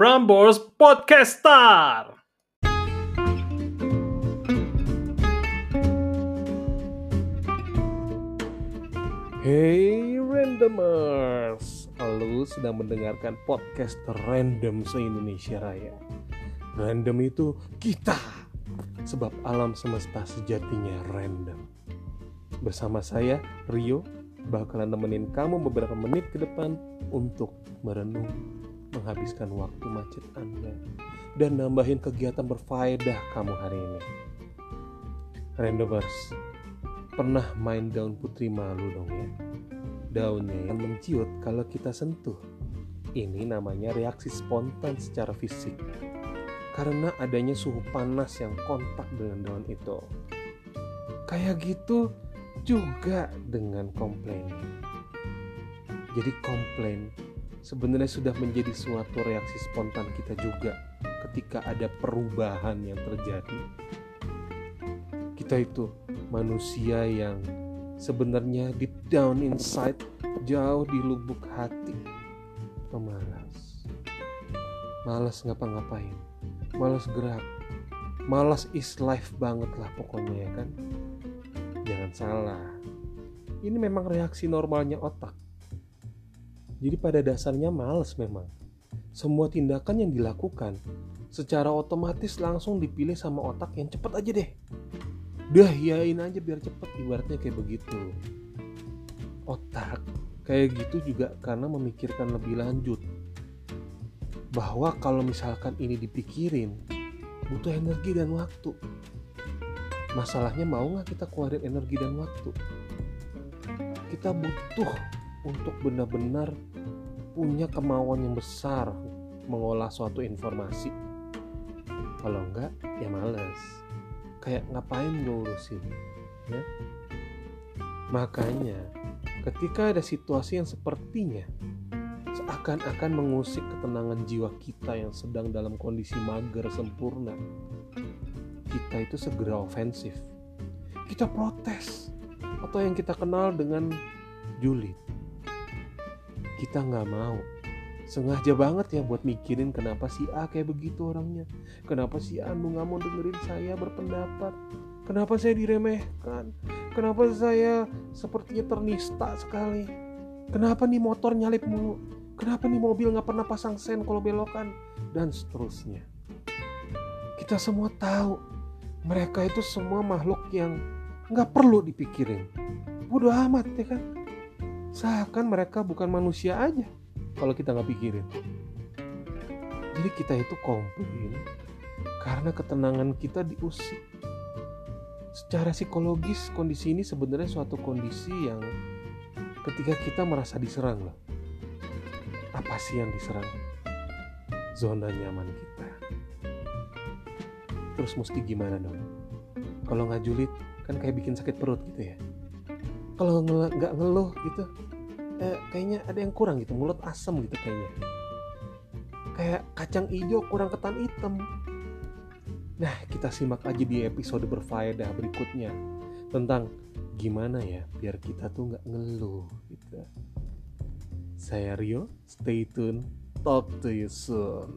Prambors Podcaster. Hey Randomers, lu sedang mendengarkan podcast random se-Indonesia Raya. Random itu kita, sebab alam semesta sejatinya random. Bersama saya, Rio, bakalan nemenin kamu beberapa menit ke depan untuk merenung, menghabiskan waktu macet Anda, dan nambahin kegiatan berfaedah kamu hari ini. Randomers, pernah main daun putri malu dong ya? Daunnya yang menciut kalau kita sentuh. Ini namanya reaksi spontan secara fisik. Karena adanya suhu panas yang kontak dengan daun itu. Kayak gitu juga dengan komplain. Jadi komplain sebenarnya sudah menjadi suatu reaksi spontan kita juga ketika ada perubahan yang terjadi. Kita itu manusia yang sebenarnya deep down inside jauh di lubuk hati pemalas. Malas ngapa-ngapain, malas gerak, malas is life banget lah pokoknya ya kan. Jangan salah, ini memang reaksi normalnya otak. Jadi pada dasarnya males memang. Semua tindakan yang dilakukan secara otomatis langsung dipilih sama otak yang cepet aja deh. Dah yain aja biar cepet ibaratnya kayak begitu. Otak kayak gitu juga karena memikirkan lebih lanjut. Bahwa kalau misalkan ini dipikirin butuh energi dan waktu. Masalahnya mau nggak kita keluarin energi dan waktu? Kita butuh untuk benar-benar punya kemauan yang besar mengolah suatu informasi. Kalau enggak, ya males. Kayak ngapain gue urusin ya? Makanya ketika ada situasi yang sepertinya seakan-akan mengusik ketenangan jiwa kita yang sedang dalam kondisi mager sempurna kita itu segera ofensif. Kita protes. Atau yang kita kenal dengan julid kita nggak mau. Sengaja banget ya buat mikirin kenapa si A kayak begitu orangnya. Kenapa si A nggak mau dengerin saya berpendapat? Kenapa saya diremehkan? Kenapa saya sepertinya ternista sekali? Kenapa nih motor nyalip mulu? Kenapa nih mobil nggak pernah pasang sen kalau belokan? Dan seterusnya. Kita semua tahu mereka itu semua makhluk yang nggak perlu dipikirin. Bodoh amat ya kan seakan mereka bukan manusia aja kalau kita nggak pikirin. Jadi kita itu komplain karena ketenangan kita diusik. Secara psikologis kondisi ini sebenarnya suatu kondisi yang ketika kita merasa diserang loh. Apa sih yang diserang? Zona nyaman kita. Terus mesti gimana dong? Kalau nggak julid kan kayak bikin sakit perut gitu ya. Kalau nggak ngeluh gitu, eh, kayaknya ada yang kurang gitu mulut asem gitu kayaknya. Kayak kacang hijau kurang ketan hitam. Nah kita simak aja di episode berfaedah berikutnya tentang gimana ya biar kita tuh nggak ngeluh gitu. Saya Rio stay tune talk to you soon